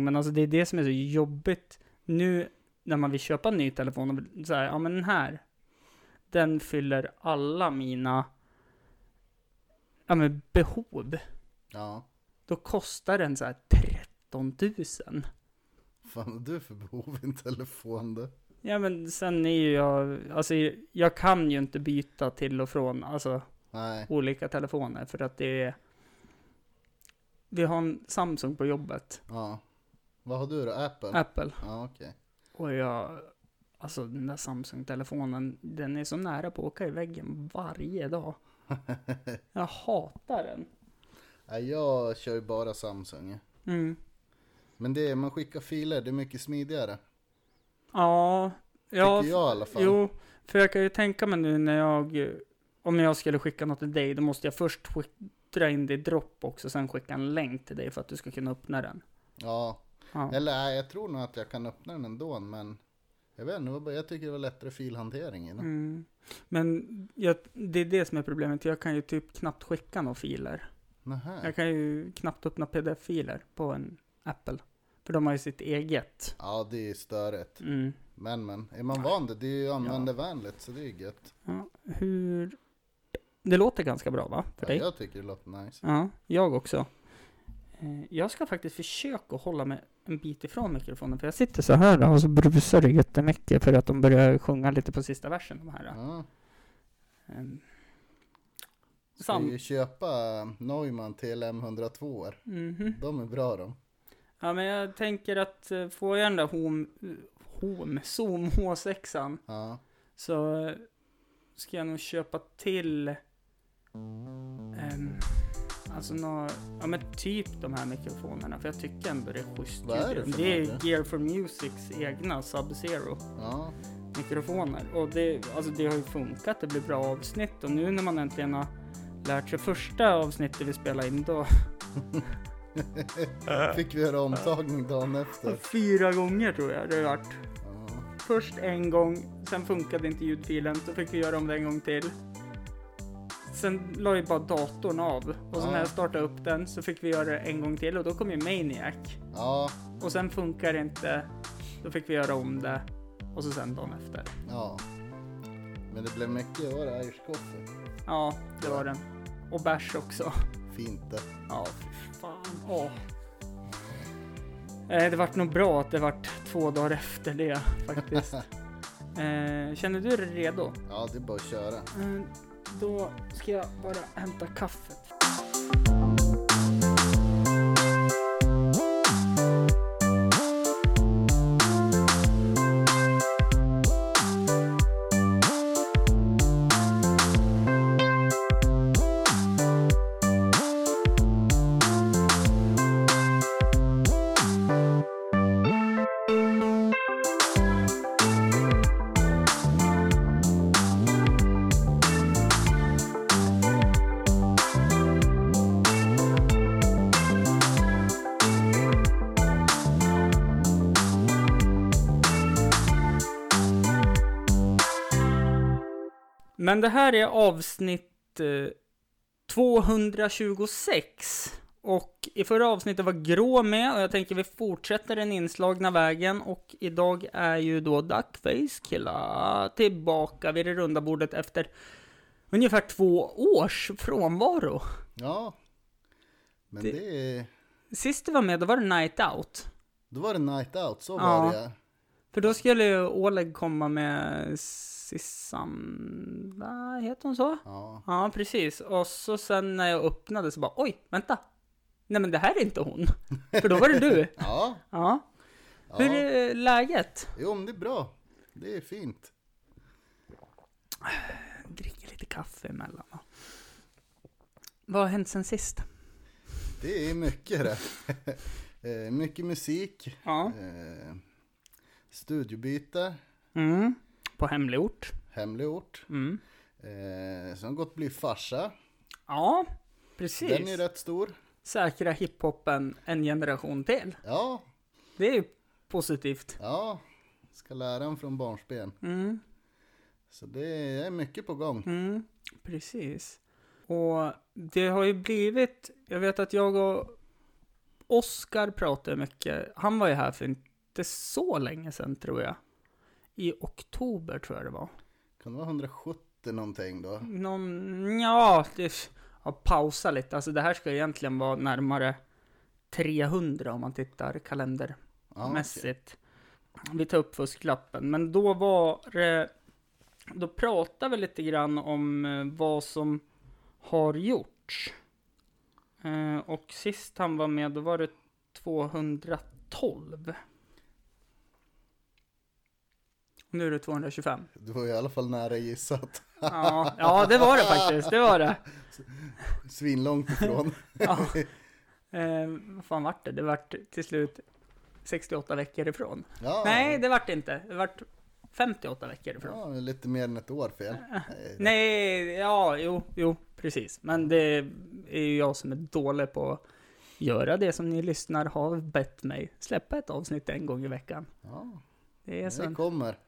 Men alltså det är det som är så jobbigt nu när man vill köpa en ny telefon och vill ja men den här, den fyller alla mina, ja men behov. Ja. Då kostar den så här 13 000. Fan har du för behov i en telefon då? Ja men sen är ju jag, alltså jag kan ju inte byta till och från, alltså Nej. olika telefoner för att det är Vi har en Samsung på jobbet, Ja. Vad har du då? Apple? Apple, Ja okej. och jag Alltså den där Samsung-telefonen, den är så nära på att åka i väggen varje dag. Jag hatar den. Jag kör ju bara Samsung. Mm. Men det är, man skickar filer, det är mycket smidigare. Ja, ja, Tycker jag i alla fall. jo, för jag kan ju tänka mig nu när jag, om jag skulle skicka något till dig, då måste jag först skick- dra in det i Dropbox och sen skicka en länk till dig för att du ska kunna öppna den. Ja. Ja. Eller jag tror nog att jag kan öppna den ändå men jag vet inte, jag tycker det var lättare filhantering. Know? Mm. Men jag, det är det som är problemet. Jag kan ju typ knappt skicka några filer. Nähä. Jag kan ju knappt öppna pdf-filer på en Apple. För de har ju sitt eget. Ja det är störigt. Mm. Men men, är man van det, det är ju användarvänligt så det är gött. Ja, hur... Det låter ganska bra va? För Ja, dig? jag tycker det låter nice. Ja, jag också. Eh, Jag ska faktiskt försöka hålla mig en bit ifrån mikrofonen. För jag sitter så här och så brusar det jättemycket för att de börjar sjunga lite på sista versen. De här. Ja. Ehm, Ska Sam- ju köpa Neumann TLM 102 mhm. De är bra de. Ja, men jag tänker att eh, får jag den där Home, Home, Zoom H6an Ja. så ska jag nog köpa till ehm, alltså nå, ja men typ de här mikrofonerna för jag tycker ändå det är schysst Vad är det för Det är något? Gear for Musics egna Sub-Zero Ja. mikrofoner och det, alltså det har ju funkat, det blir bra avsnitt och nu när man äntligen har lärt sig första avsnittet vi spelade in då Fick vi göra omtagning dagen efter. fyra gånger tror jag det har varit. Ja. Först en gång, sen funkade inte ljudfilen, så fick vi göra om det en gång till. Sen la ju bara datorn av och så när jag startade upp den så fick vi göra det en gång till och då kom ju Maniac. ja. Och sen funkar det inte, då fick vi göra om det och så sen dagen efter. Ja. Men det blev mycket, var det Irish coffee? Ja, det var den. Och bärs också. Fint det. Ja, fy fan. Åh. Eh, Det vart nog bra att det vart två dagar efter det faktiskt. Eh, känner du dig redo? Ja, det är bara att köra. Eh, då ska jag bara hämta kaffe. Men det här är avsnitt eh, 226. Och i förra avsnittet var Grå med och jag tänker vi fortsätter den inslagna vägen. Och idag är ju då Duckface Killa tillbaka vid det runda bordet efter ungefär två års frånvaro. Ja. Men Det- det. Sist du var med, då var det Night Out. Då var det night out, så Ja. var det För då skulle ju Oleg komma med Sissan... Vad heter hon så? Ja. Ja, precis. Och så sen när jag öppnade så bara oj, vänta. Nej men det här är inte hon. För då var det du. Ja. Ja. Hur är läget? Jo, men det är bra. Det är fint. Dricker lite kaffe emellan. va? Vad har hänt sen sist? Det är mycket det. Eh, mycket musik. Ja. Eh, studiobyte. Mm. På hemlig ort. Hemlig ort. Mm. Eh, sen gått bli farsa. Ja, precis. Den är rätt stor. Säkra hiphopen en generation till. Ja, Det är ju positivt. ja. Ska lära en från barnsben. Mm. Så det är mycket på gång. Mm, precis. Och det har ju blivit, jag vet att jag och Oscar pratar mycket. Han var ju här för inte så länge sedan tror jag. I oktober tror jag det var. Kan det vara 170 någonting då? Någon, ja, det har pausat lite. Alltså det här ska egentligen vara närmare 300 om man tittar kalendermässigt. Ja, Vi tar upp fusklappen, men då var det, då pratade vi lite grann om eh, vad som har gjorts. Eh, och sist han var med, då var det 212. Nu är det 225. Du var i alla fall nära gissat. Ja, ja det var det faktiskt, det var det. Svinlångt ifrån. Ja. Eh, vad fan vart det? Det vart till slut 68 veckor ifrån. Ja, Nej, det vart inte. Det vart 58 veckor ifrån. ja, lite mer än ett år fel. Nej, ja, jo, jo, precis. Men det är ju jag som är dålig på att göra det som ni lyssnar har bett mig. Släppa ett avsnitt en gång i veckan. Ja, Det är det kommer.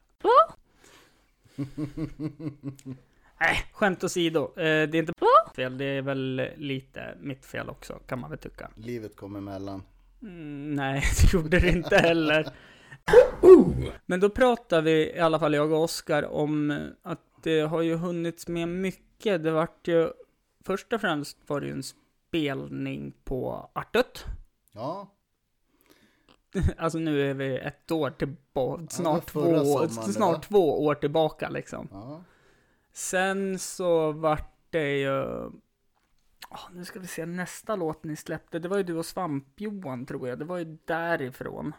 Nej, skämt åsido. Eh, det är inte fel, det är väl lite mitt fel också, kan man väl tycka. Livet kommer emellan. Mm, nej, det gjorde det inte heller. Men då pratar vi, i alla fall jag och Oskar, om att det har ju hunnits med mycket. Det vart ju, först och främst var det ju en spelning på Artut. Ja, Alltså nu är vi ett år tillbaka, snart, förra två, sommaren snart två år tillbaka liksom. ja. Sen så vart det ju... Ah, nu ska vi se, nästa låt ni släppte, det var ju du och Svamp-Johan tror jag. Det var ju därifrån.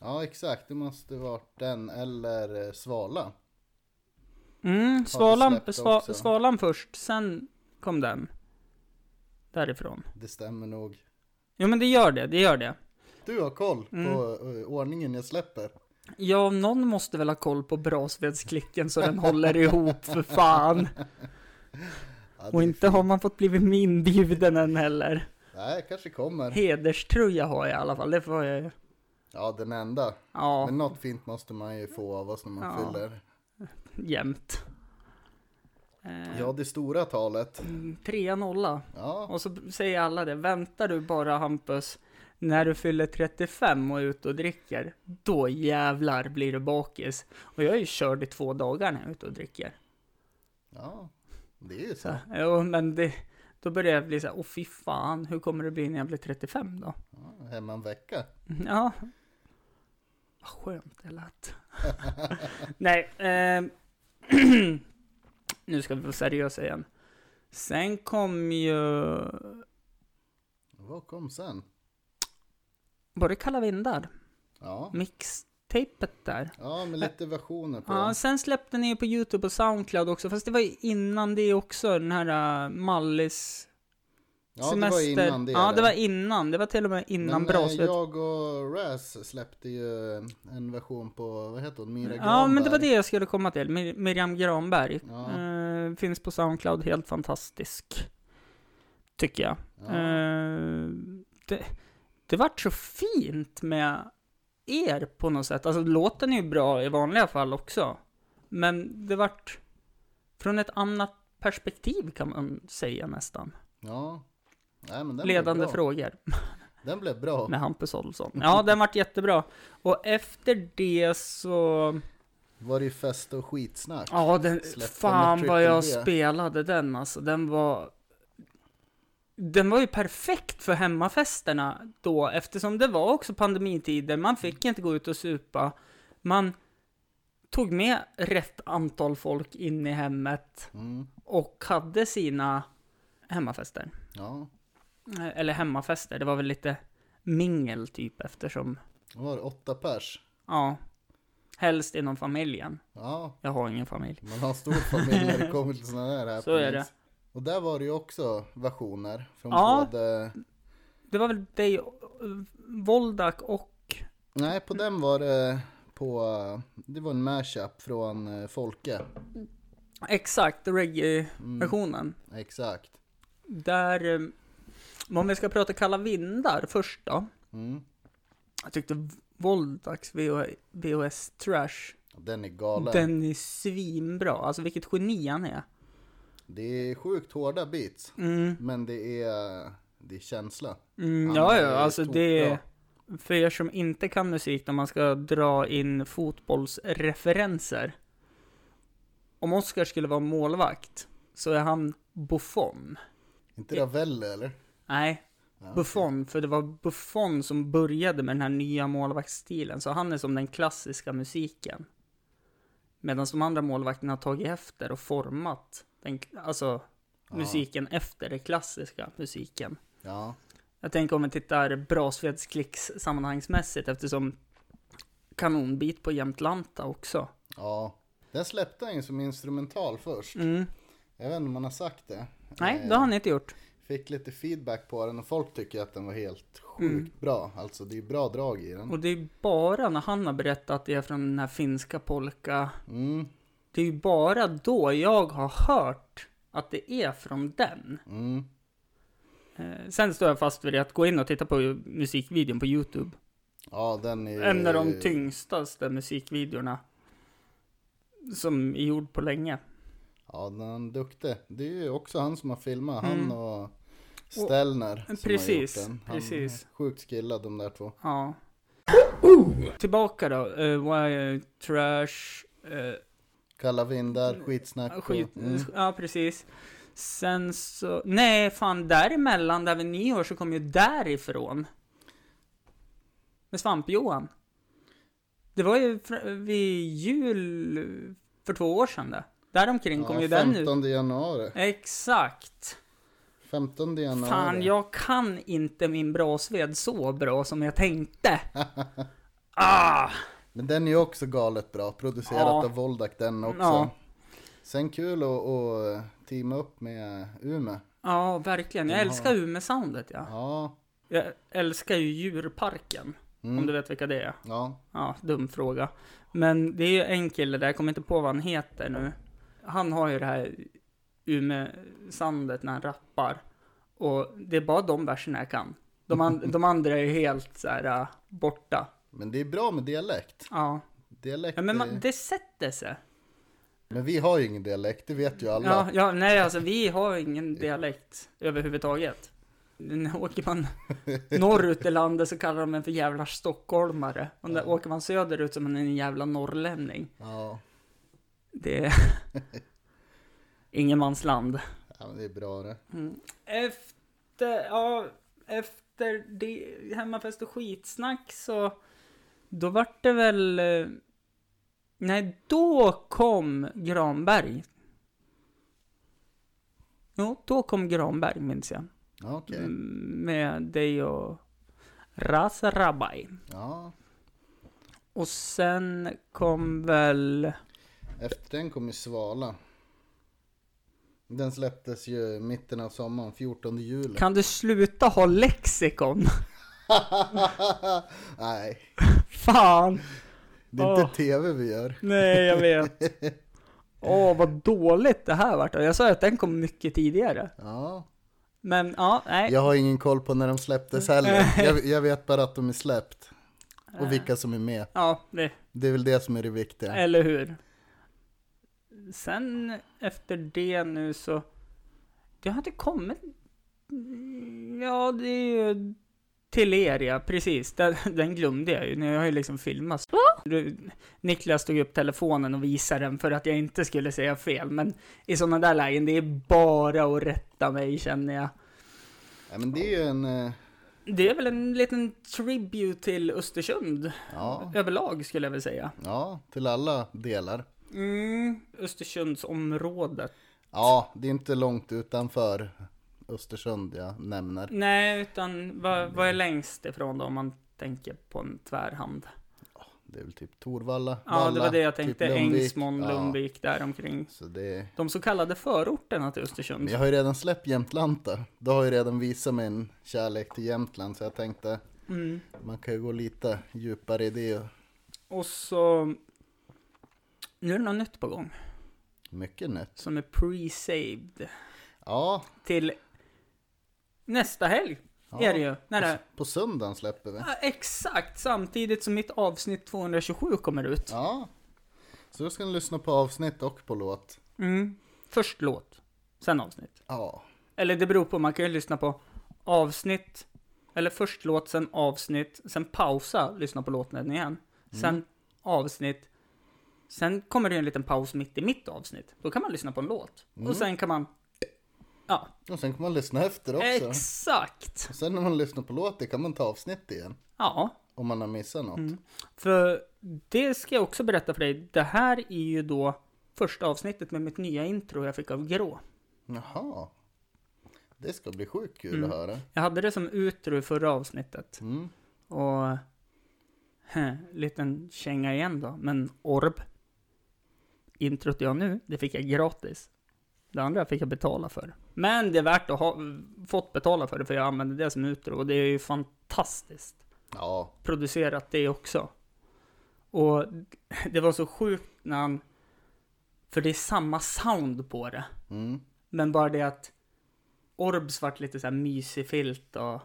ja exakt. Det måste varit den eller eh, Svala. Mm, Svalan, sva. Svalan först, sen kom den. Därifrån. Det stämmer nog. Jo men det gör det, det gör det. Du har koll Mm. på eh, ordningen jag släpper. Ja, någon måste väl ha koll på brasvedsklicken så den håller ihop för fan. Ja, Och inte fint. har man fått blivit inbjuden än heller. Nej, kanske kommer. Hederströja har jag i alla fall, det får jag. Ja, den enda. Ja, Men något fint måste man ju få av oss när man Ja. fyller. jämt. Ja, det stora talet. mm, Trea nolla. Ja, Och så säger alla det, väntar du bara Hampus, när du fyller 35 och är ute och dricker, då jävlar blir du bakis. Och jag är ju körd i två dagar när jag är ute och dricker. ja. Det är ju så. Så, jo, men det, då börjar jag bli så här, åh fy fan, hur kommer det bli när jag blir 35 då? Ja, hemma en vecka. Ja. Vad skönt det lät. Nej, ehm, nu ska vi vara seriösa igen. Sen kom ju, Vad kom sen? Var det Kalla Vindar? Ja, Mixtapet där. ja med lite versioner på Ja, sen släppte ni ju på YouTube och Soundcloud också, fast det var ju innan det också, den här uh, Mallis Ja, det semester. var innan det. Ja, det var innan. Det var till och med innan Men eh, Brasvet. jag och Raz släppte ju en version på, vad heter hon, Mira Ja, men det var Granberg. det jag skulle komma till. Mir- Miriam Granberg. Ja. Eh, finns på Soundcloud, helt fantastisk. Tycker jag. Ja. Eh, det, det vart så fint med er på något sätt. Alltså låten är ju bra i vanliga fall också. Men det vart från ett annat perspektiv kan man säga nästan. Ja. Nej, men den Ledande blev bra. frågor Den blev bra. med Hampus Olsson. Ja, den vart jättebra. Och efter det så... Var det ju fest och skitsnack. Ja, den, Släppte fan vad jag spelade den alltså. Den var... Den var ju perfekt för hemmafesterna då, eftersom det var också pandemitider. Man fick inte gå ut och supa. Man tog med rätt antal folk in i hemmet Mm. och hade sina hemmafester. Ja. Eh, Eller hemmafester, det var väl lite mingel typ eftersom, Det var åtta pers. ja, helst inom familjen. Ja, Jag har ingen familj. man har stor familj när det kommer till sådana här. Så är det. Och där var det ju också versioner från Ja. både... Det var väl eh, Voldak och... Nej, på den var det på... Det var en mashup från eh, Folke. Exakt, reggae-versionen. Exakt. Där, eh, om vi ska prata kalla vindar först då. Mm. Jag tyckte Voldaks VH, VHS Trash, Den är galen. den är svinbra. Alltså vilket geni han är. Det är sjukt hårda beats. Mm. Men det är det är känsla. Mm, ja, är ja, alltså det... tokbra. För er som inte kan musik, när man ska dra in fotbollsreferenser. Om Oscar skulle vara målvakt, så är han Buffon. Inte Ravelli eller? Nej, Ja, Buffon, för det var Buffon som började med den här nya målvaktsstilen, så han är som den klassiska musiken. Medan de andra målvakterna har tagit efter och format den, alltså, Ja. musiken efter den klassiska musiken. Ja, Jag tänker om vi tittar Brasvedsklicks sammanhangsmässigt eftersom kanonbit på Jämtlanta också. ja. Den släppte han ju som instrumental först. Mm. Jag vet inte om man har sagt det. Nej, Eh, det har han inte gjort. Fick lite feedback på den och folk tycker att den var helt sjukt Mm. bra. Alltså det är bra drag i den. Och det är bara när han har berättat det från den här finska polka. Mm, Det är ju bara då jag har hört att det är från den. mm. Eh, sen står jag fast vid det att gå in och titta på musikvideon på YouTube. Ja, den är En av de tyngstaste musikvideorna. Som är gjord på länge. Ja, den är duktig. Det är ju också han som har filmat. Mm. Han och Stellner. som Precis, har gjort den. Han precis. är Sjukt skillad de där två. Ja. Tillbaka då. Uh, why, trash. Uh, Kalla vindar, skitsnack. och- skit. Mm. Ja, precis. Sen så. Nej, fan däremellan, där vid nyår så kom ju därifrån. Med Svamp-Johan. Det var ju vid jul för två år sedan det. Däromkring kom Ja, ju den ut. 15 januari. Exakt. 15 januari. Fan, jag kan inte min brasved så bra som jag tänkte. ah! Men den är ju också galet bra. Producerat Ja. av Voldak den också. Ja. Sen kul att, att teama upp med Umeå. Ja, verkligen. Jag älskar Umeå-soundet, ja. Ja. Jag älskar ju djurparken. Mm. Om du vet vilka det är. Ja. Ja, dum fråga. Men det är ju en kille där, jag kommer inte på vad han heter nu. Han har ju det här Umeå-soundet när han rappar. Och det är bara de verserna jag kan. De, an- de andra är ju helt så här äh, borta. Men det är bra med dialekt. Ja. Dialekt ja men man, det sätter sig. Men vi har ju ingen dialekt, det vet ju alla. Ja, ja, nej alltså vi har ingen dialekt överhuvudtaget. Åker man norrut i landet så kallar de en för jävla stockholmare. Och när åker man söderut så är man en jävla norrlänning. Ja, Det är ingenmansland. ja men det är bra det. Mm. Efter, ja, efter det, hemmafest och skitsnack så, då vart det väl, eh, nej då kom Granberg. Jo, då kom Granberg minns jag. Ja, okej. Mm, Med dig och Raza Rabai. Ja. Och sen kom väl, Efter den kom ju Svala. Den släpptes ju mitten av sommaren, 14 juli. kan du sluta ha lexikon? Nej, Fan! det är inte tv vi gör. Nej, jag vet. Åh, vad dåligt det här vart. Jag sa att den kom mycket tidigare. Ja, Men ja, nej. jag har ingen koll på när de släpptes heller. Jag, jag vet bara att de är släppt. Och vilka som är med. Ja, det, Det är väl det som är det viktiga. eller hur. Sen efter det nu så, det har inte kommit, ja det är ju till er ja, precis. Den, den glömde jag ju, jag har ju liksom filmat. Du, Niklas tog upp telefonen och visade den för att jag inte skulle säga fel, men i sådana där lägen, det är bara att rätta mig känner jag. Ja, men det är ju en... eh, Det är väl en liten tribute till Östersund Ja, överlag skulle jag vilja säga. ja, till alla delar. Mm, Östersundsområdet. Ja, det är inte långt utanför Östersund jag nämner. Nej, utan vad, vad är längst ifrån då om man tänker på en tvärhand? Det är väl typ Torvalla, Ja, det Valla, var det jag typ tänkte. Lundvik. Ängsmån, Ja, Lundvik, däromkring. Så det... De så kallade förorterna till Men Östersund. jag har ju redan släppt Jämtlanta. Då har jag redan visat min kärlek till Jämtland. Så jag tänkte Mm. man kan ju gå lite djupare i det. Och så... Nu är det något nytt på gång. Mycket nytt. Som är pre-saved. Ja, Till nästa helg. ja. Är det ju. När det, På söndagen släpper vi. ja, exakt samtidigt som mitt avsnitt 227 kommer ut. Ja. Så då ska ni lyssna på avsnitt och på låt. Mm. Först låt, sen avsnitt. Ja. Eller det beror på, man kan ju lyssna på avsnitt, eller först låt, sen avsnitt, sen pausa, lyssna på låten igen. Sen avsnitt, sen kommer det en liten paus mitt i mitt avsnitt. Då kan man lyssna på en låt. Och sen kan man, ja, Och sen kan man lyssna efter också. exakt. Och sen när man lyssnar på låten kan man ta avsnitt igen. Ja, Om man har missat något. för det ska jag också berätta för dig. Det här är ju då första avsnittet med mitt nya intro jag fick av Grå. Jaha. Det ska bli sjukt kul att höra. Jag hade det som utro i förra avsnittet. Mm. Och... Heh, liten känga igen då, men Orb. Introt jag nu, det fick jag gratis. Det andra fick jag betala för. Men det är värt att ha fått betala för det, för jag använder det som utro. Och det är ju fantastiskt Ja. producerat det också. Och det var så sjukt när han... För det är samma sound på det. Mm. Men bara det att Orbs vart lite så här mysig filt och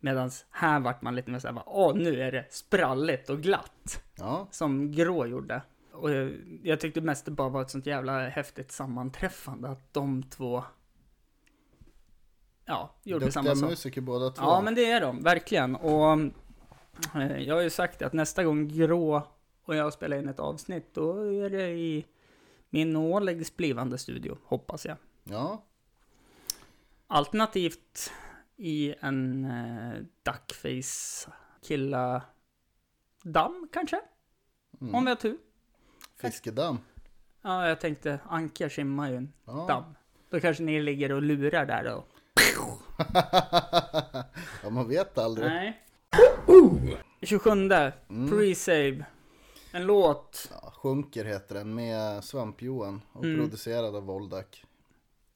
medans här vart man lite mer så här, åh nu är det spralligt och glatt. Ja. Som Grå gjorde. Och jag, jag tyckte mest det bara var ett sånt jävla häftigt sammanträffande att de två Ja, gjorde samma Duktiga sak. musiker båda två. Ja, men det är de, verkligen. Och eh, jag har ju sagt det, att nästa gång Grå och jag spelar in ett avsnitt, då är det i min Åläggs blivande studio, hoppas jag. Ja. Alternativt i en eh, duckface killa damm kanske? Mm. Om vi har tur. Fiskedamm. Ja, jag tänkte Anka simmar ju en Ja. damm. Då kanske ni ligger och lurar där och... ja, man vet aldrig. Nej. 27. Pre-save. En låt. Ja, Sjunker heter den med Svamp-Johan och Mm. producerad av Voldak.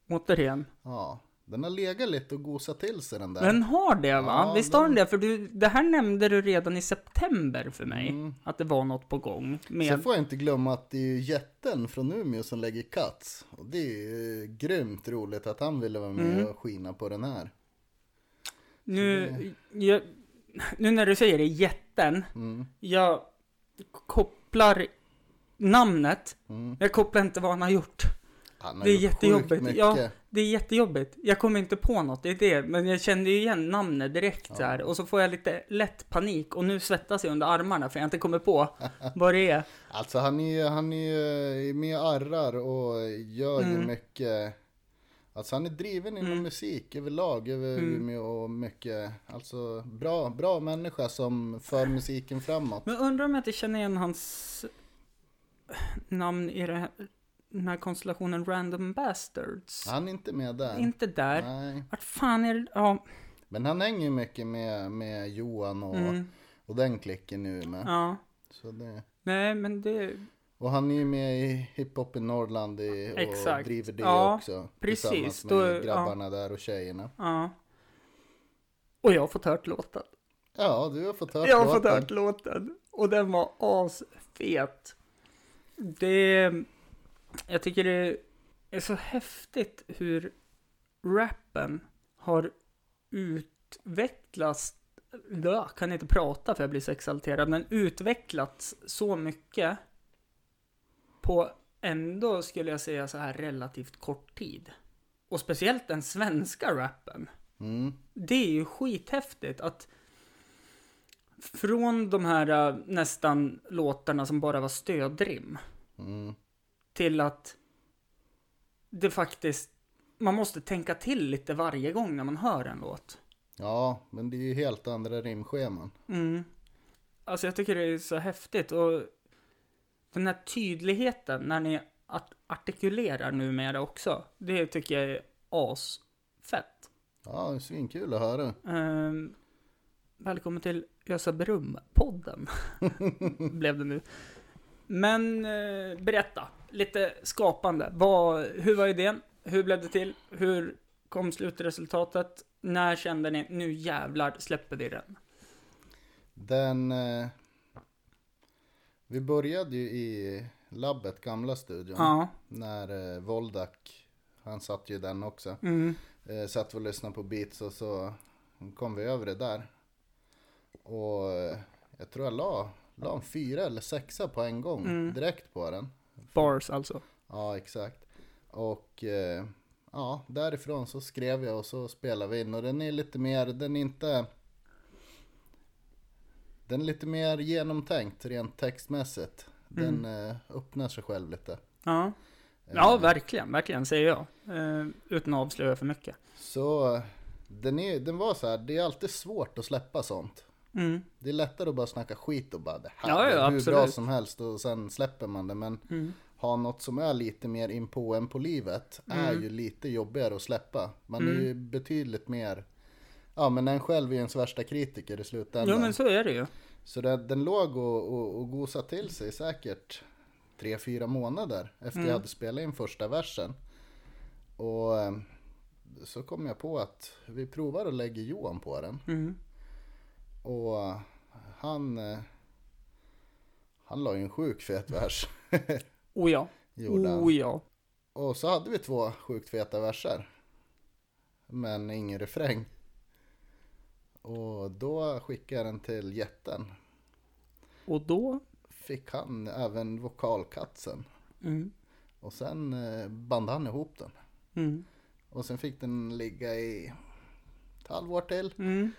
Återigen. Ja, den har legat lite och gosat till sig den där. Den har det va? Ja, Visst har den det? För du, det här nämnde du redan i september för mig. Mm. Att det var något på gång. Med... Sen får jag inte glömma att det är jätten från Umeå som lägger cuts. Och det är ju grymt roligt att han ville vara med Mm. och skina på den här. Nu, jag, nu när du säger det, jätten. Mm. Jag kopplar namnet. Mm. Jag kopplar inte vad han har gjort. Han har Det är gjort jättejobbigt. mycket. Ja, det är jättejobbigt. Jag kommer inte på något, det är det. Men jag kände ju igen namnet direkt så här. Och så får jag lite lätt panik. Och nu svettas jag under armarna för jag inte kommer på vad det är. Alltså han är ju han är ju med arrar och gör ju Mm. mycket. Alltså han är driven inom Mm. musik överlag över Mm. Umeå och mycket. Alltså bra, bra människa som för musiken framåt. Men undrar om jag inte känner igen hans namn i det här, den här konstellationen Random Bastards. Han är inte med där. Inte där. Nej. Vart fan är det? Ja. Men han hänger ju mycket med, med Johan och, Mm, och den klicken nu med. ja. Så det. Nej, men det... Och han är ju med i Hiphop i Norrland i, och Exakt. driver det Ja, också. precis. Tillsammans Då- med grabbarna där och tjejerna. Ja. Och jag har fått hört låten. Ja, du har fått höra Jag har fått låten. hört låten. Och den var asfet. Det... Jag tycker det är så häftigt hur rappen har utvecklats. Jag kan inte prata för jag blir så exalterad. Men utvecklats så mycket. På ändå skulle jag säga så här relativt kort tid. Och speciellt den svenska rappen. Mm. Det är ju skithäftigt att från de här äh, nästan låtarna som bara var stödrim Mm. Till att det faktiskt, man måste tänka till lite varje gång när man hör en låt. Ja, men det är ju helt andra rimscheman. Mm. Alltså jag tycker det är så häftigt och den här tydligheten när ni art- artikulerar numera också, det tycker jag är asfett. Ja, det är svinkul att höra. Ehm, välkommen till Ösa Brum-podden. Blev det nu. Men eh, berätta, lite skapande. Vad, hur var idén? Hur blev det till? Hur kom slutresultatet? När kände ni, nu jävlar släpper vi den? Den... Eh, vi började ju i labbet, gamla studion. Ja. När eh, Voldak, han satt ju den också. Mm. Eh, satt och lyssnade på beats och så kom vi över det där. Och eh, jag tror jag la, la en fyra eller sexa på en gång Mm. direkt på den. Bars alltså. Ja, exakt. Och eh, ja, därifrån så skrev jag och så spelade vi in och den är lite mer, den är inte Den är lite mer genomtänkt rent textmässigt. Den eh, öppnar sig själv lite. Ja. Ja, verkligen, verkligen säger jag. Eh, utan att avslöja för mycket. Så den, är, den var så här, det är alltid svårt att släppa sånt. Mm. Det är lättare att bara snacka skit och bara det här Ja, ja, är hur bra som helst och sen släpper man det. Men Mm. ha något som är lite mer in på än på livet är Mm. ju lite jobbigare att släppa. Man är ju betydligt mer, ja men en själv är ens värsta kritiker i slutändan. Jo, men så är det ju. Så den, den låg och, och, och gosade till sig säkert tre, fyra månader efter Mm. jag hade spelat in första versen. Och eh, så kom jag på att vi provar att lägga Johan på den. Mm. Och han, eh, han la ju en sjuk fet vers. Oh ja. Oh ja. Och så hade vi två sjukt feta verser. Men ingen refräng. Och då skickade jag den till jätten. Och då? Fick han även vokalkatsen. Mm. Och sen eh, band han ihop den. Mm. Och sen fick den ligga i ett halvår till. Mm.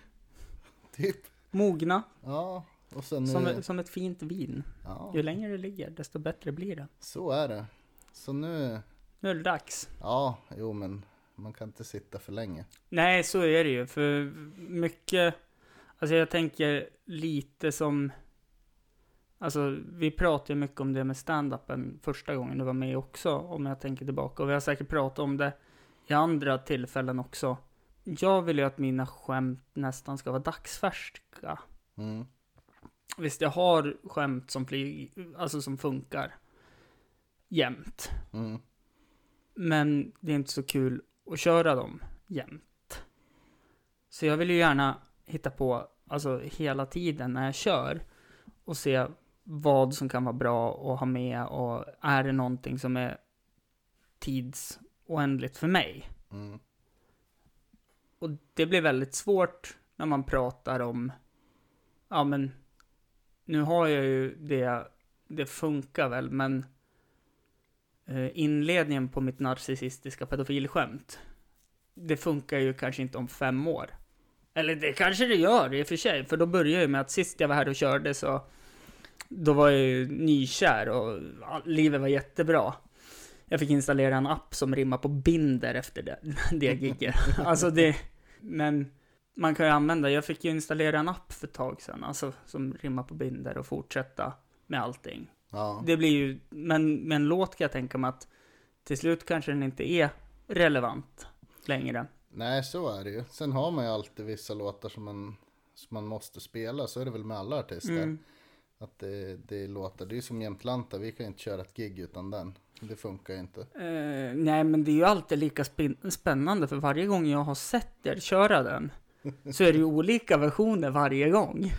Typ. Mogna. Ja. Och sen nu, Som, som ett fint vin. ja, Ju längre det ligger, desto bättre blir det. så är det. Så nu, Nu är det dags. ja, jo men man kan inte sitta för länge. Nej, så är det ju. För mycket... Alltså jag tänker lite som... Alltså vi pratade ju mycket om det med stand-upen första gången du var med också, om jag tänker tillbaka. Och vi har säkert pratat om det i andra tillfällen också. Jag vill ju att mina skämt nästan ska vara dagsfärska. Mm. Visst, jag har skämt som, flyg, alltså som funkar jämt. Mm. Men det är inte så kul att köra dem jämt. Så jag vill ju gärna hitta på, alltså hela tiden när jag kör och se vad som kan vara bra att ha med och är det någonting som är tidsoändligt för mig. Mm. Och det blir väldigt svårt när man pratar om, ja men, nu har jag ju det, det funkar väl, men eh, inledningen på mitt narcissistiska pedofilskämt, det funkar ju kanske inte om fem år. Eller det kanske det gör i och för sig, för då börjar ju med att sist jag var här och körde så, då var jag ju nykär och ja, livet var jättebra. Jag fick installera en app som rimmar på binder efter det, det gigget. Alltså det, men man kan ju använda, jag fick ju installera en app för ett tag sedan, alltså som rimmar på binder och fortsätta med allting. Ja. Det blir ju, men med en låt kan jag tänka mig att till slut kanske den inte är relevant längre. Nej, så är det ju. Sen har man ju alltid vissa låtar som man, som man måste spela. Så är det väl med alla artister. Mm. Att det, det är låtar. Det är som Jämtlanta. Vi kan inte köra ett gig utan den. Det funkar ju inte. Eh, nej, men det är ju alltid lika spännande för varje gång jag har sett er köra den så är det ju olika versioner varje gång.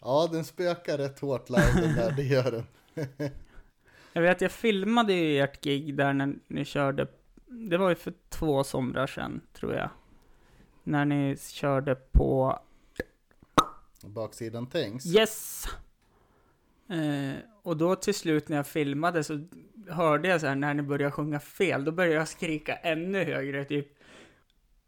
Ja, den spökar rätt hårt live den där. Det gör den. Jag vet, jag filmade ju ert gig där när ni körde, det var ju för två somrar sedan, tror jag. När ni körde på Baksidan Things. Yes! Eh, och då till slut när jag filmade så hörde jag så här när ni började sjunga fel, då började jag skrika ännu högre, typ,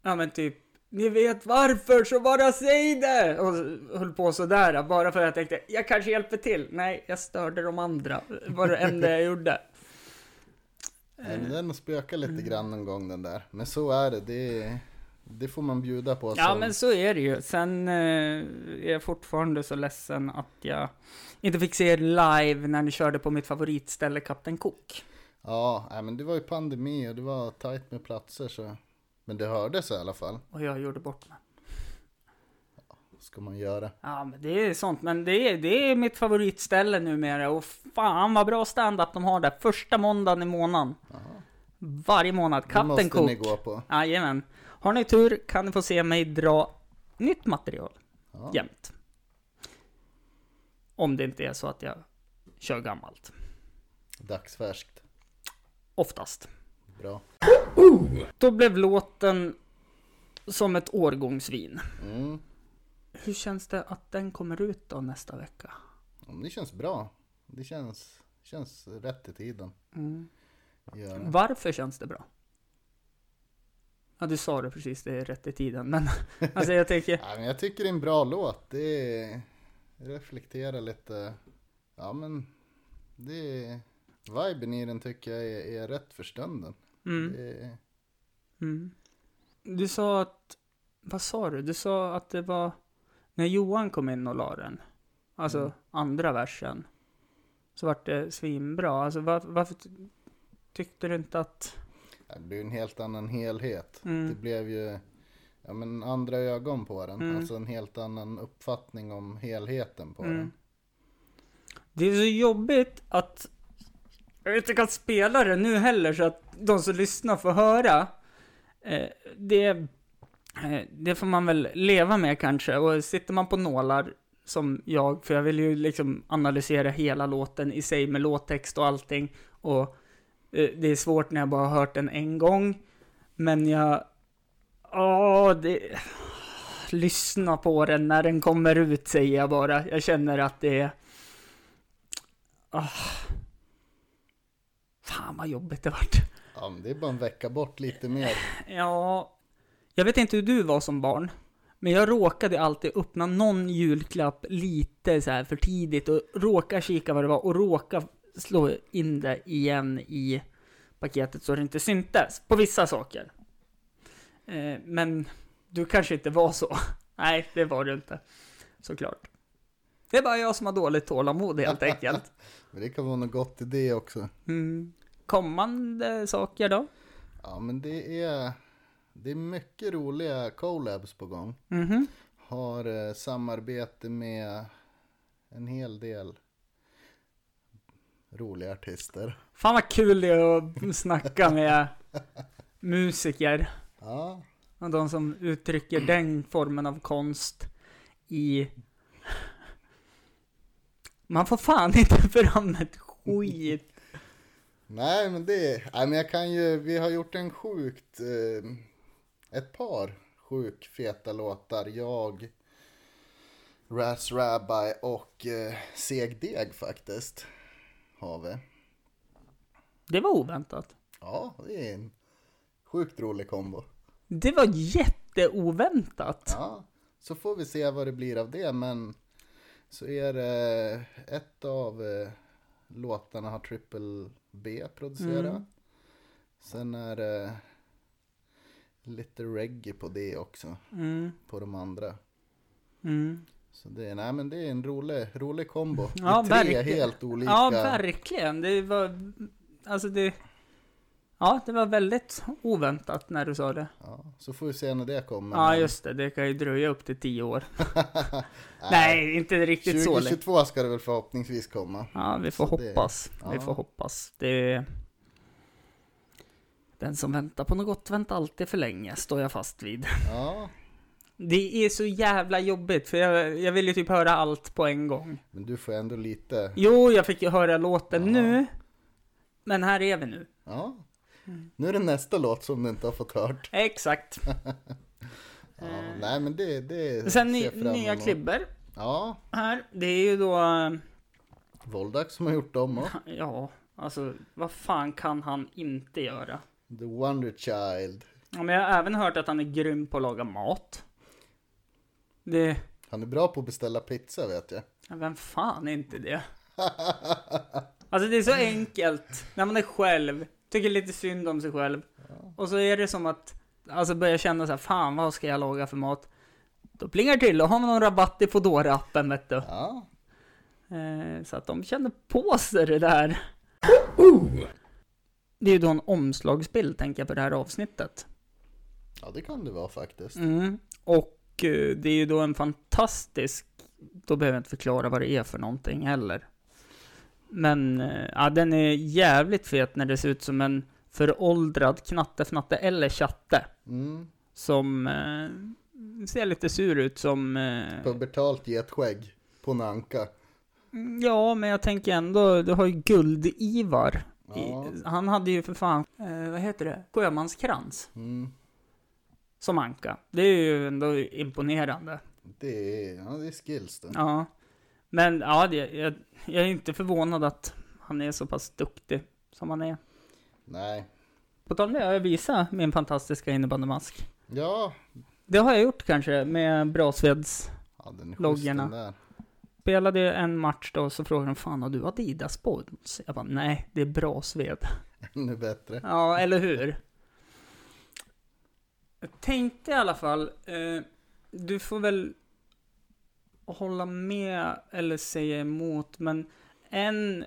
ja men typ, ni vet varför, så bara säg det! Och höll på sådär, bara för att jag tänkte, jag kanske hjälper till. Nej, jag störde de andra, Det var det enda jag gjorde. Den spökar lite grann någon gång den där. Men så är det. Det, det får man bjuda på. Ja som- men så är det ju. Sen eh, är jag fortfarande så ledsen att jag inte fick se er live när ni körde på mitt favoritställe Kapten Cook. Ja, nej, men det var ju pandemi och det var tajt med platser så. Men det hördes i alla fall. Och jag gjorde bort mig. Vad ska man göra? Ja men det är sånt, men det är, det är mitt favoritställe numera och fan vad bra stand-up de har där. Första måndagen i månaden. Varje månad. Det Kapten måste Cook. ni gå på. Jajamän. Har ni tur kan ni få se mig dra nytt material Ja. jämt. Om det inte är så att jag kör gammalt. Dagsfärskt. Oftast. Bra. Då blev låten som ett årgångsvin. Mm. Hur känns det att den kommer ut då nästa vecka? Det känns bra. Det känns, känns rätt i tiden. Mm. Varför känns det bra? Ja, du sa det precis, det är rätt i tiden. Men alltså jag tänker, Ja, men jag tycker det är en bra låt. Det är, reflekterar lite. Ja men det är, viben i den tycker jag är, är rätt för stunden. mm, är, mm. Du sa att, vad sa du? Du sa att det var när Johan kom in och la den. Alltså Mm. andra versen. Så vart det svinbra. Alltså var, varför ty- tyckte du inte att... det blir en helt annan helhet. Mm. Det blev ju ja, men andra ögon på den. Mm. Alltså en helt annan uppfattning om helheten på Mm. den. Det är så jobbigt att jag inte kan spela det nu heller så att de som lyssnar får höra. Eh, det, eh, det får man väl leva med kanske. Och sitter man på nålar som jag, för jag vill ju liksom analysera hela låten i sig med låttext och allting. Och det är svårt när jag bara har hört den en gång. Men jag... Åh, det... Lyssna på den när den kommer ut säger jag bara. Jag känner att det är... Ah. Fan vad jobbigt det vart. Ja men det är bara en vecka bort lite mer. Ja, jag vet inte hur du var som barn. Men jag råkade alltid öppna någon julklapp lite så för tidigt och råka kika vad det var och råka slå in det igen i paketet så det inte syntes på vissa saker. Eh, men du kanske inte var så. Nej, det var du inte. Såklart. Det är bara jag som har dåligt tålamod helt enkelt. Men det kan vara något gott i det också. Mm. Kommande saker då? Ja men det är, det är mycket roliga collabs på gång. Mhm. Har eh, samarbete med en hel del roliga artister. Fan vad kul det är att snacka med musiker. Ja, Och de som uttrycker den formen av konst i... Man får fan inte fram ett skit. nej men det, nej men jag kan ju, vi har gjort en sjukt, eh, ett par sjukt feta låtar. Jag, Raz Rabbi och eh, Seg Deg faktiskt. Har vi. Det var oväntat. Ja, det är en sjukt rolig kombo. Det var jätteoväntat. Ja, så får vi se vad det blir av det, men så är det ett av eh, låtarna har Triple B producerat. Mm. Sen är det lite reggae på det också, Mm, på de andra. mm. Så det är, nej men det är en rolig, rolig kombo. Ja, tre verkligen. helt olika. Ja, verkligen. Det var... Alltså det... Ja, det var väldigt oväntat när du sa det. Ja, så får vi se när det kommer. Ja, just det. Det kan ju dröja upp till tio år. Nej, inte riktigt så länge. 2022 ska det väl förhoppningsvis komma. Ja, vi får Så det- hoppas. Vi ja. får hoppas. Det... Den som väntar på något gott väntar alltid för länge, står jag fast vid. Ja, Det är så jävla jobbigt, för jag, jag vill ju typ höra allt på en gång. men du får ändå lite Jo, jag fick ju höra låten Ja. nu. Men här är vi nu. Ja. Mm. Nu är det nästa låt som du inte har fått hört. Exakt. Ja, nej men det, det Sen ny, nya klibber Ja, här. Det är ju då... eh, Voldak som har gjort dem och Ja, alltså vad fan kan han inte göra? The Wonder Child. Ja, men jag har även hört att han är grym på att laga mat. Det... Han är bra på att beställa pizza vet jag. Ja, Vem fan är inte det? Alltså det är så enkelt när man är själv, tycker lite synd om sig själv. Och så är det som att, alltså börja känna så här, fan vad ska jag laga för mat? Då plingar det till, då har man någon rabatt i foodora appen vet du. Ja, Eh, så att de känner på sig det där. Det är ju då en omslagsbild, tänker jag, på det här avsnittet. ja det kan det vara faktiskt. Mm. Och det är ju då en fantastisk, då behöver jag inte förklara vad det är för någonting heller. Men eh, ja, den är jävligt fet när det ser ut som en föråldrad knattefnatte eller chatte. Mm. Som eh, ser lite sur ut som... Eh, Pubertalt getskägg på en anka. ja, men jag tänker ändå, du har ju Guld-Ivar. Ja. Han hade ju för fan, eh, vad heter det? Sjömanskrans Mm. Som anka. Det är ju ändå imponerande. Det är, ja, det är skills det. Ja. Men ja, det, jag, jag är inte förvånad att han är så pass duktig som han är. Nej. På tal om det har jag visat min fantastiska innebandymask. Ja, Det har jag gjort kanske med Brasveds. ja där. Spelade en match då, så frågade de fan har du Adidas spons? Jag bara nej, det är Brasved. Ännu bättre. Ja, eller hur? Jag tänkte i alla fall, eh, du får väl hålla med eller säga emot, men en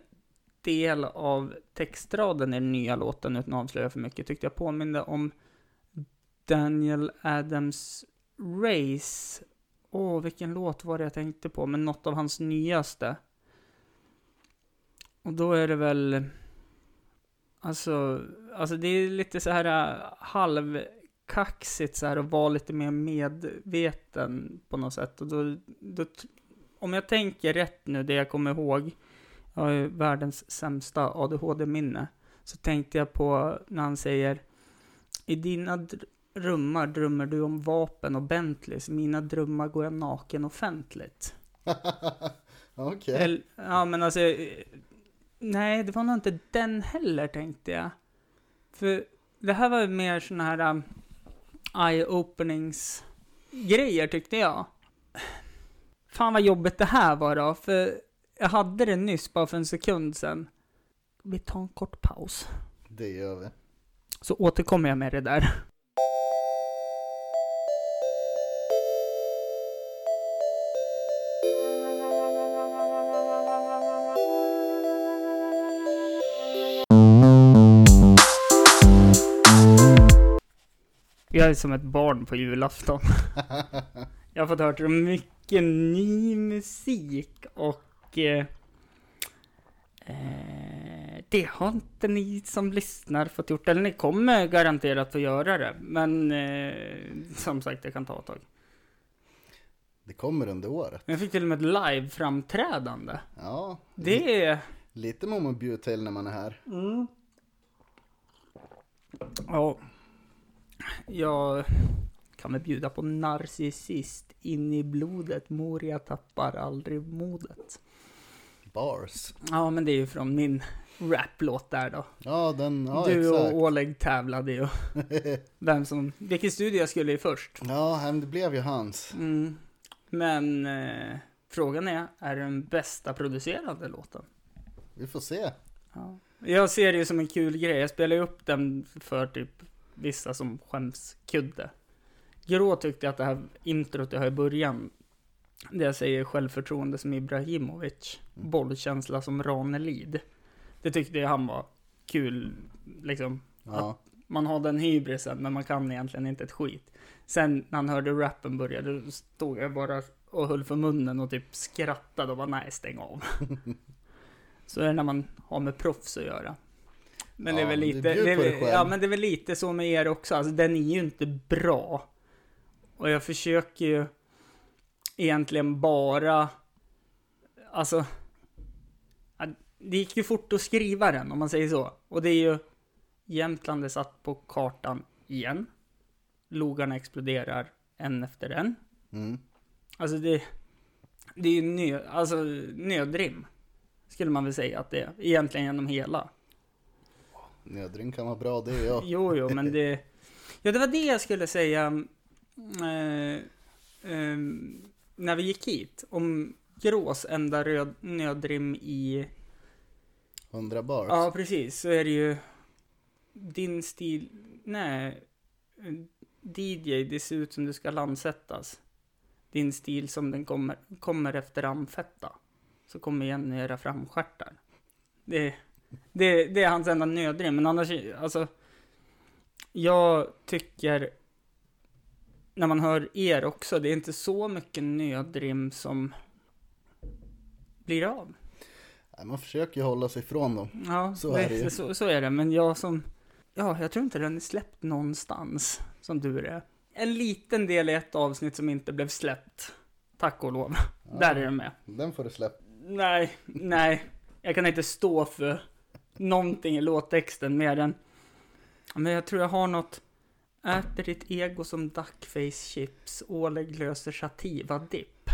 del av textraden i den nya låten, utan att avslöja för mycket, tyckte jag påminde om Daniel Adams Race. Åh, vilken låt var det jag tänkte på, men något av hans nyaste. Och då är det väl... Alltså, alltså det är lite så här eh, halv halvkaxigt så här att vara lite mer medveten på något sätt. Och då, då, om jag tänker rätt nu, det jag kommer ihåg, jag har ju världens sämsta ADHD-minne, så tänkte jag på när han säger i dina dr- drömmar drömmer du om vapen och Bentleys, mina drömmar går jag naken offentligt. Okej. Eller, ja men alltså, nej det var nog inte den heller tänkte jag. För det här var ju mer såna här eye-openings grejer tyckte jag. Fan vad jobbigt det här var då, för jag hade det nyss bara för en sekund sedan. Vi tar en kort paus. Det gör vi. Så återkommer jag med det där. Jag är som ett barn på julafton. Jag har fått hört mycket ny musik och eh, eh, det har inte ni som lyssnar fått gjort. Eller ni kommer garanterat få göra det. Men eh, som sagt, det kan ta ett tag. Det kommer under året. Jag fick till och med ett live-framträdande. Ja, Det är... lite må man bjuda till när man är här. Ja. Jag kan väl bjuda på narcissist in i blodet. Moria tappar aldrig modet. Bars. Ja, men det är ju från min raplåt där då. Ja, den, ja du exakt. och Oleg tävlade ju. Vem som, vilken studio jag skulle i först. Ja, det blev ju hans. Mm. Men eh, frågan är, är det den bästa producerade låten? Vi får se. Ja. Jag ser det ju som en kul grej. Jag spelar ju upp den för typ vissa som skämskudde. Grå tyckte att det här introt jag har i början, det jag säger självförtroende som Ibrahimovic, bollkänsla som Ranelid. Det tyckte jag han var kul, liksom. Ja, Man har den hybrisen, men man kan egentligen inte ett skit. Sen när han hörde rappen börja, då stod jag bara och höll för munnen och typ skrattade och bara nej, stäng av. så är det när man har med proffs att göra. Men det är väl lite, det är, väl- ja men det är väl lite så med er också, alltså den är ju inte bra. Och jag försöker ju egentligen bara, alltså, det gick ju fort att skriva den om man säger så. Och det är ju, Jämtland är satt på kartan igen. Logarna exploderar en efter en. mm. Alltså det, det är ju nö, alltså nödrim. Skulle man väl säga att det är. Egentligen genom hela. Nödring kan vara bra, det jag. Jo, jo, men det... Ja, det var det jag skulle säga. Eh, eh, när vi gick hit. Om Grås enda röd, nödrim i... 100 bars. Ja, precis. Så är det ju din stil... Nej. DJ, det ser ut som du ska landsättas. Din stil som den kommer, kommer efter amfetta. Så kommer igen i era framstjärtar. Det, det, det är hans enda nödrim, men annars, alltså. Jag tycker, när man hör er också, det är inte så mycket nödrim som blir av. Man försöker ju hålla sig ifrån dem. Ja, Så det, är det ju. Så, så är det. Men jag som... Ja, jag tror inte den är släppt någonstans, som du är. En liten del i ett avsnitt som inte blev släppt. Tack och lov. Där är den med. Den får du släppa. Nej, nej. Jag kan inte stå för någonting i låttexten mer än... Men jag tror jag har något... Äter ditt ego som duckface chips. Oleg löser sativa dipp.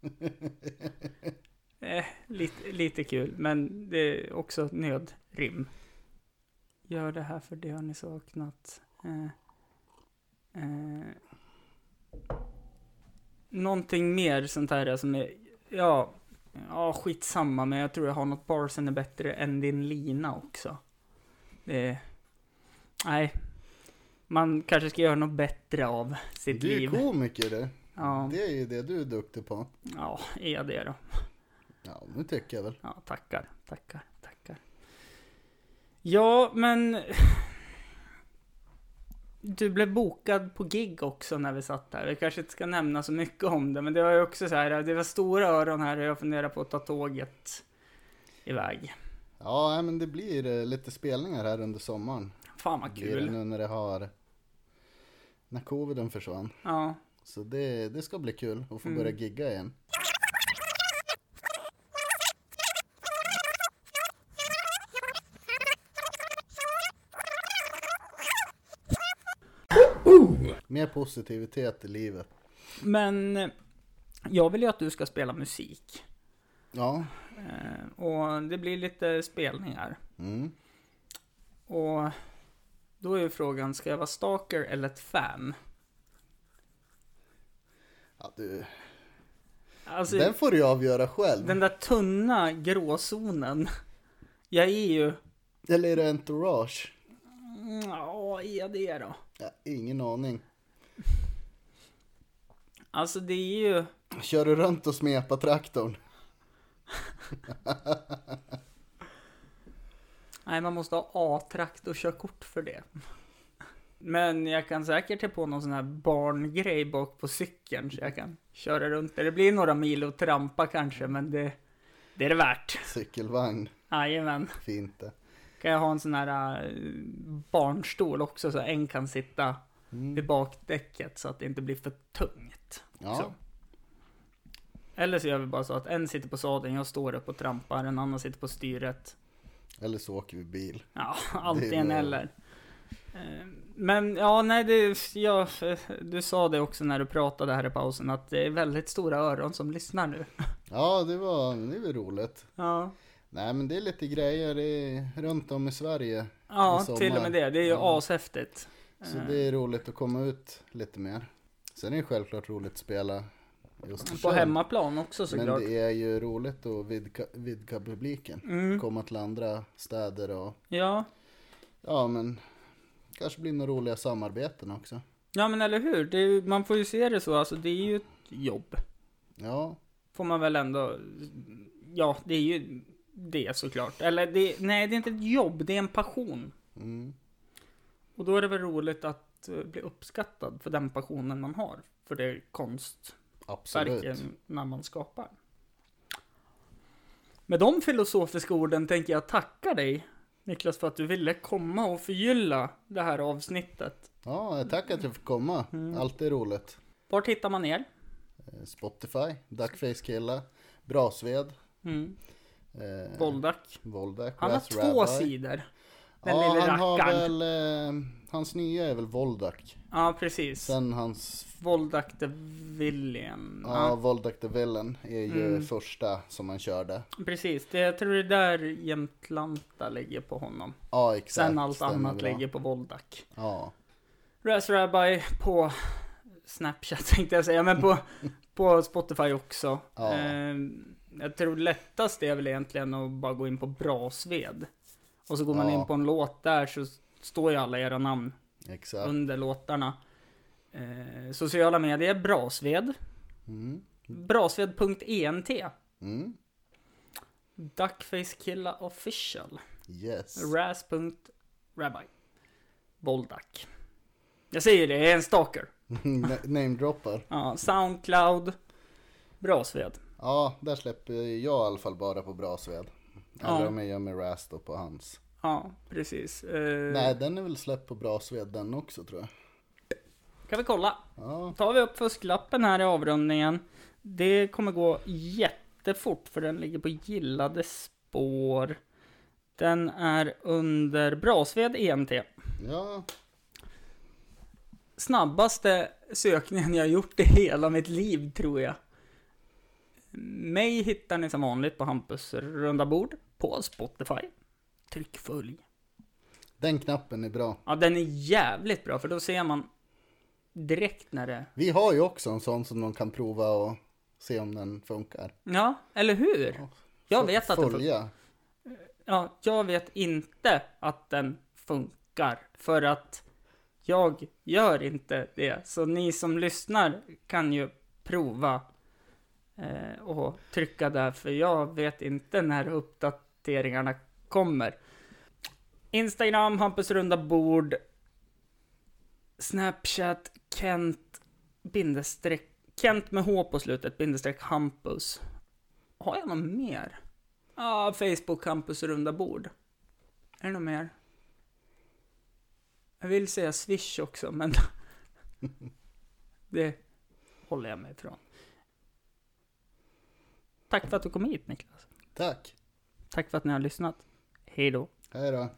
eh, lite, lite kul, men det är också nödrim. gör det här för det har ni saknat. Eh, eh, någonting mer sånt här som är, ja, ja skitsamma men jag tror jag har något par som är bättre än din lina också. Det nej. Man kanske ska göra något bättre av sitt Du är liv. komiker du. Ja, Det är ju det du är duktig på. ja, är jag det då? Ja, det tycker jag väl. Ja, tackar, tackar, tackar. Ja, men... Du blev bokad på gig också när vi satt där. Vi kanske inte ska nämna så mycket om det, men det var ju också så här, det var stora öron här och jag funderar på att ta tåget iväg. Ja, men det blir eh, lite spelningar här under sommaren. Fan vad det kul. nu när det har... När coviden försvann. Ja, Så det, det ska bli kul att få Mm. börja gigga igen. Mer positivitet i livet. men eh, jag vill ju att du ska spela musik. Ja. Eh, och det blir lite spelningar. Mm. Och då är ju frågan, ska jag vara stalker eller ett fan? ja du, Alltså, den får du avgöra själv. Den där tunna gråzonen. Jag är ju... Eller är det entourage? Ja, är jag det då? Ja, ingen aning. Alltså det är ju... Kör du runt och smepa traktorn? Nej, man måste ha A-trakt och körkort för det. Men jag kan säkert ta på någon sån här barngrej bak på cykeln så jag kan köra runt där. Det blir några mil att trampa kanske, men det, det är det värt. Cykelvagn, Jajamän. fint det. Kan jag ha en sån här äh, barnstol också så en kan sitta vid bakdäcket så att det inte blir för tungt. Ja. Eller så gör vi bara så att en sitter på sadeln, jag står upp och trampar, en annan sitter på styret. eller så åker vi bil. Ja, antingen eller. Eh, Men ja, nej, det, ja, du sa det också när du pratade här i pausen att det är väldigt stora öron som lyssnar nu. Ja, det var, det var roligt. Ja, Nej, men det är lite grejer i, runt om i Sverige. ja I till och med det. Det är ju Ja. ashäftigt. Så Eh, det är roligt att komma ut lite mer. Sen är det självklart roligt att spela Östersund. På hemmaplan också Men såklart. det är ju roligt att vidga, vidga publiken. Mm, Komma till andra städer och ja. ja, men kanske blir några roliga samarbeten också. ja, men eller hur? Ju- man får ju se det så, alltså det är ju ett jobb. Ja, Får man väl ändå, ja, det är ju det såklart. Eller det, nej, det är inte ett jobb, det är en passion. mm, Och då är det väl roligt att eh, bli uppskattad för den passionen man har. För det konstverken när man skapar. Med de filosofiska orden tänker jag tacka dig Niklas för att du ville komma och förgylla det här avsnittet. Ja, tack att jag fick komma. Mm. Alltid roligt. Var hittar man er? Eh, Spotify, Duckface Killa, Brasved, Mm. eh, Voldak. Voldak, Han har två sidor. Den ja, lille han har rackaren. väl, eh, hans nya är väl Voldak. Ja, precis. Sen hans, Voldak the Villain. ja, Ja, Voldak the Villain är ju Mm. första som han körde. precis. Det, jag tror det är där Jämtlanta ligger på honom. Ja, exakt. Sen allt stämmer annat ligger på Voldak. Ja, Raz Rabbi på Snapchat tänkte jag säga, men på, på Spotify också. Ja. Ehm, jag tror lättast är väl egentligen att bara gå in på Brasved. Och så går man Ja. in på en låt där så står ju alla era namn exakt. under låtarna. Eh, sociala medier, Brasved. Mm. Brasved.ent. Mm. Duckfacekilla official. Yes. Raz.rabbi. Voldak. Jag säger det, jag är en stalker. Namedroppar. Ja, Soundcloud. Brasved. Ja, där släpper jag i alla fall bara på Brasved. Ja. Eller om jag gör med Rast på hans. Ja, precis. Eh, Nej, den är väl släppt på Brasved den också tror jag. Kan vi kolla? Ja, Tar vi upp fusklappen här i avrundningen. Det kommer gå jättefort för den ligger på gillade spår. Den är under Brasved EMT. ja, Snabbaste sökningen jag gjort i hela mitt liv tror jag. Mig hittar ni som vanligt på Hampus runda bord på Spotify. Tryck följ. Den knappen är bra. Ja, den är jävligt bra, för då ser man direkt när det... Vi har ju också en sån som de kan prova och se om den funkar. Ja, eller hur? Jag vet att den funkar. Följa. Ja, jag vet inte att den funkar, för att jag gör inte det. Så ni som lyssnar kan ju prova eh, och trycka där, för jag vet inte när uppdateringarna kommer. Instagram, Hampus runda bord. Snapchat, Kent, bindestreck, Kent med H på slutet, bindestreck Hampus. Har jag något mer? Ja, Facebook, Hampus runda bord. Är det något mer? Jag vill säga Swish också, men det håller jag mig ifrån. Tack för att du kom hit Niklas. Tack. Tack för att ni har lyssnat. Hej då. Hej då.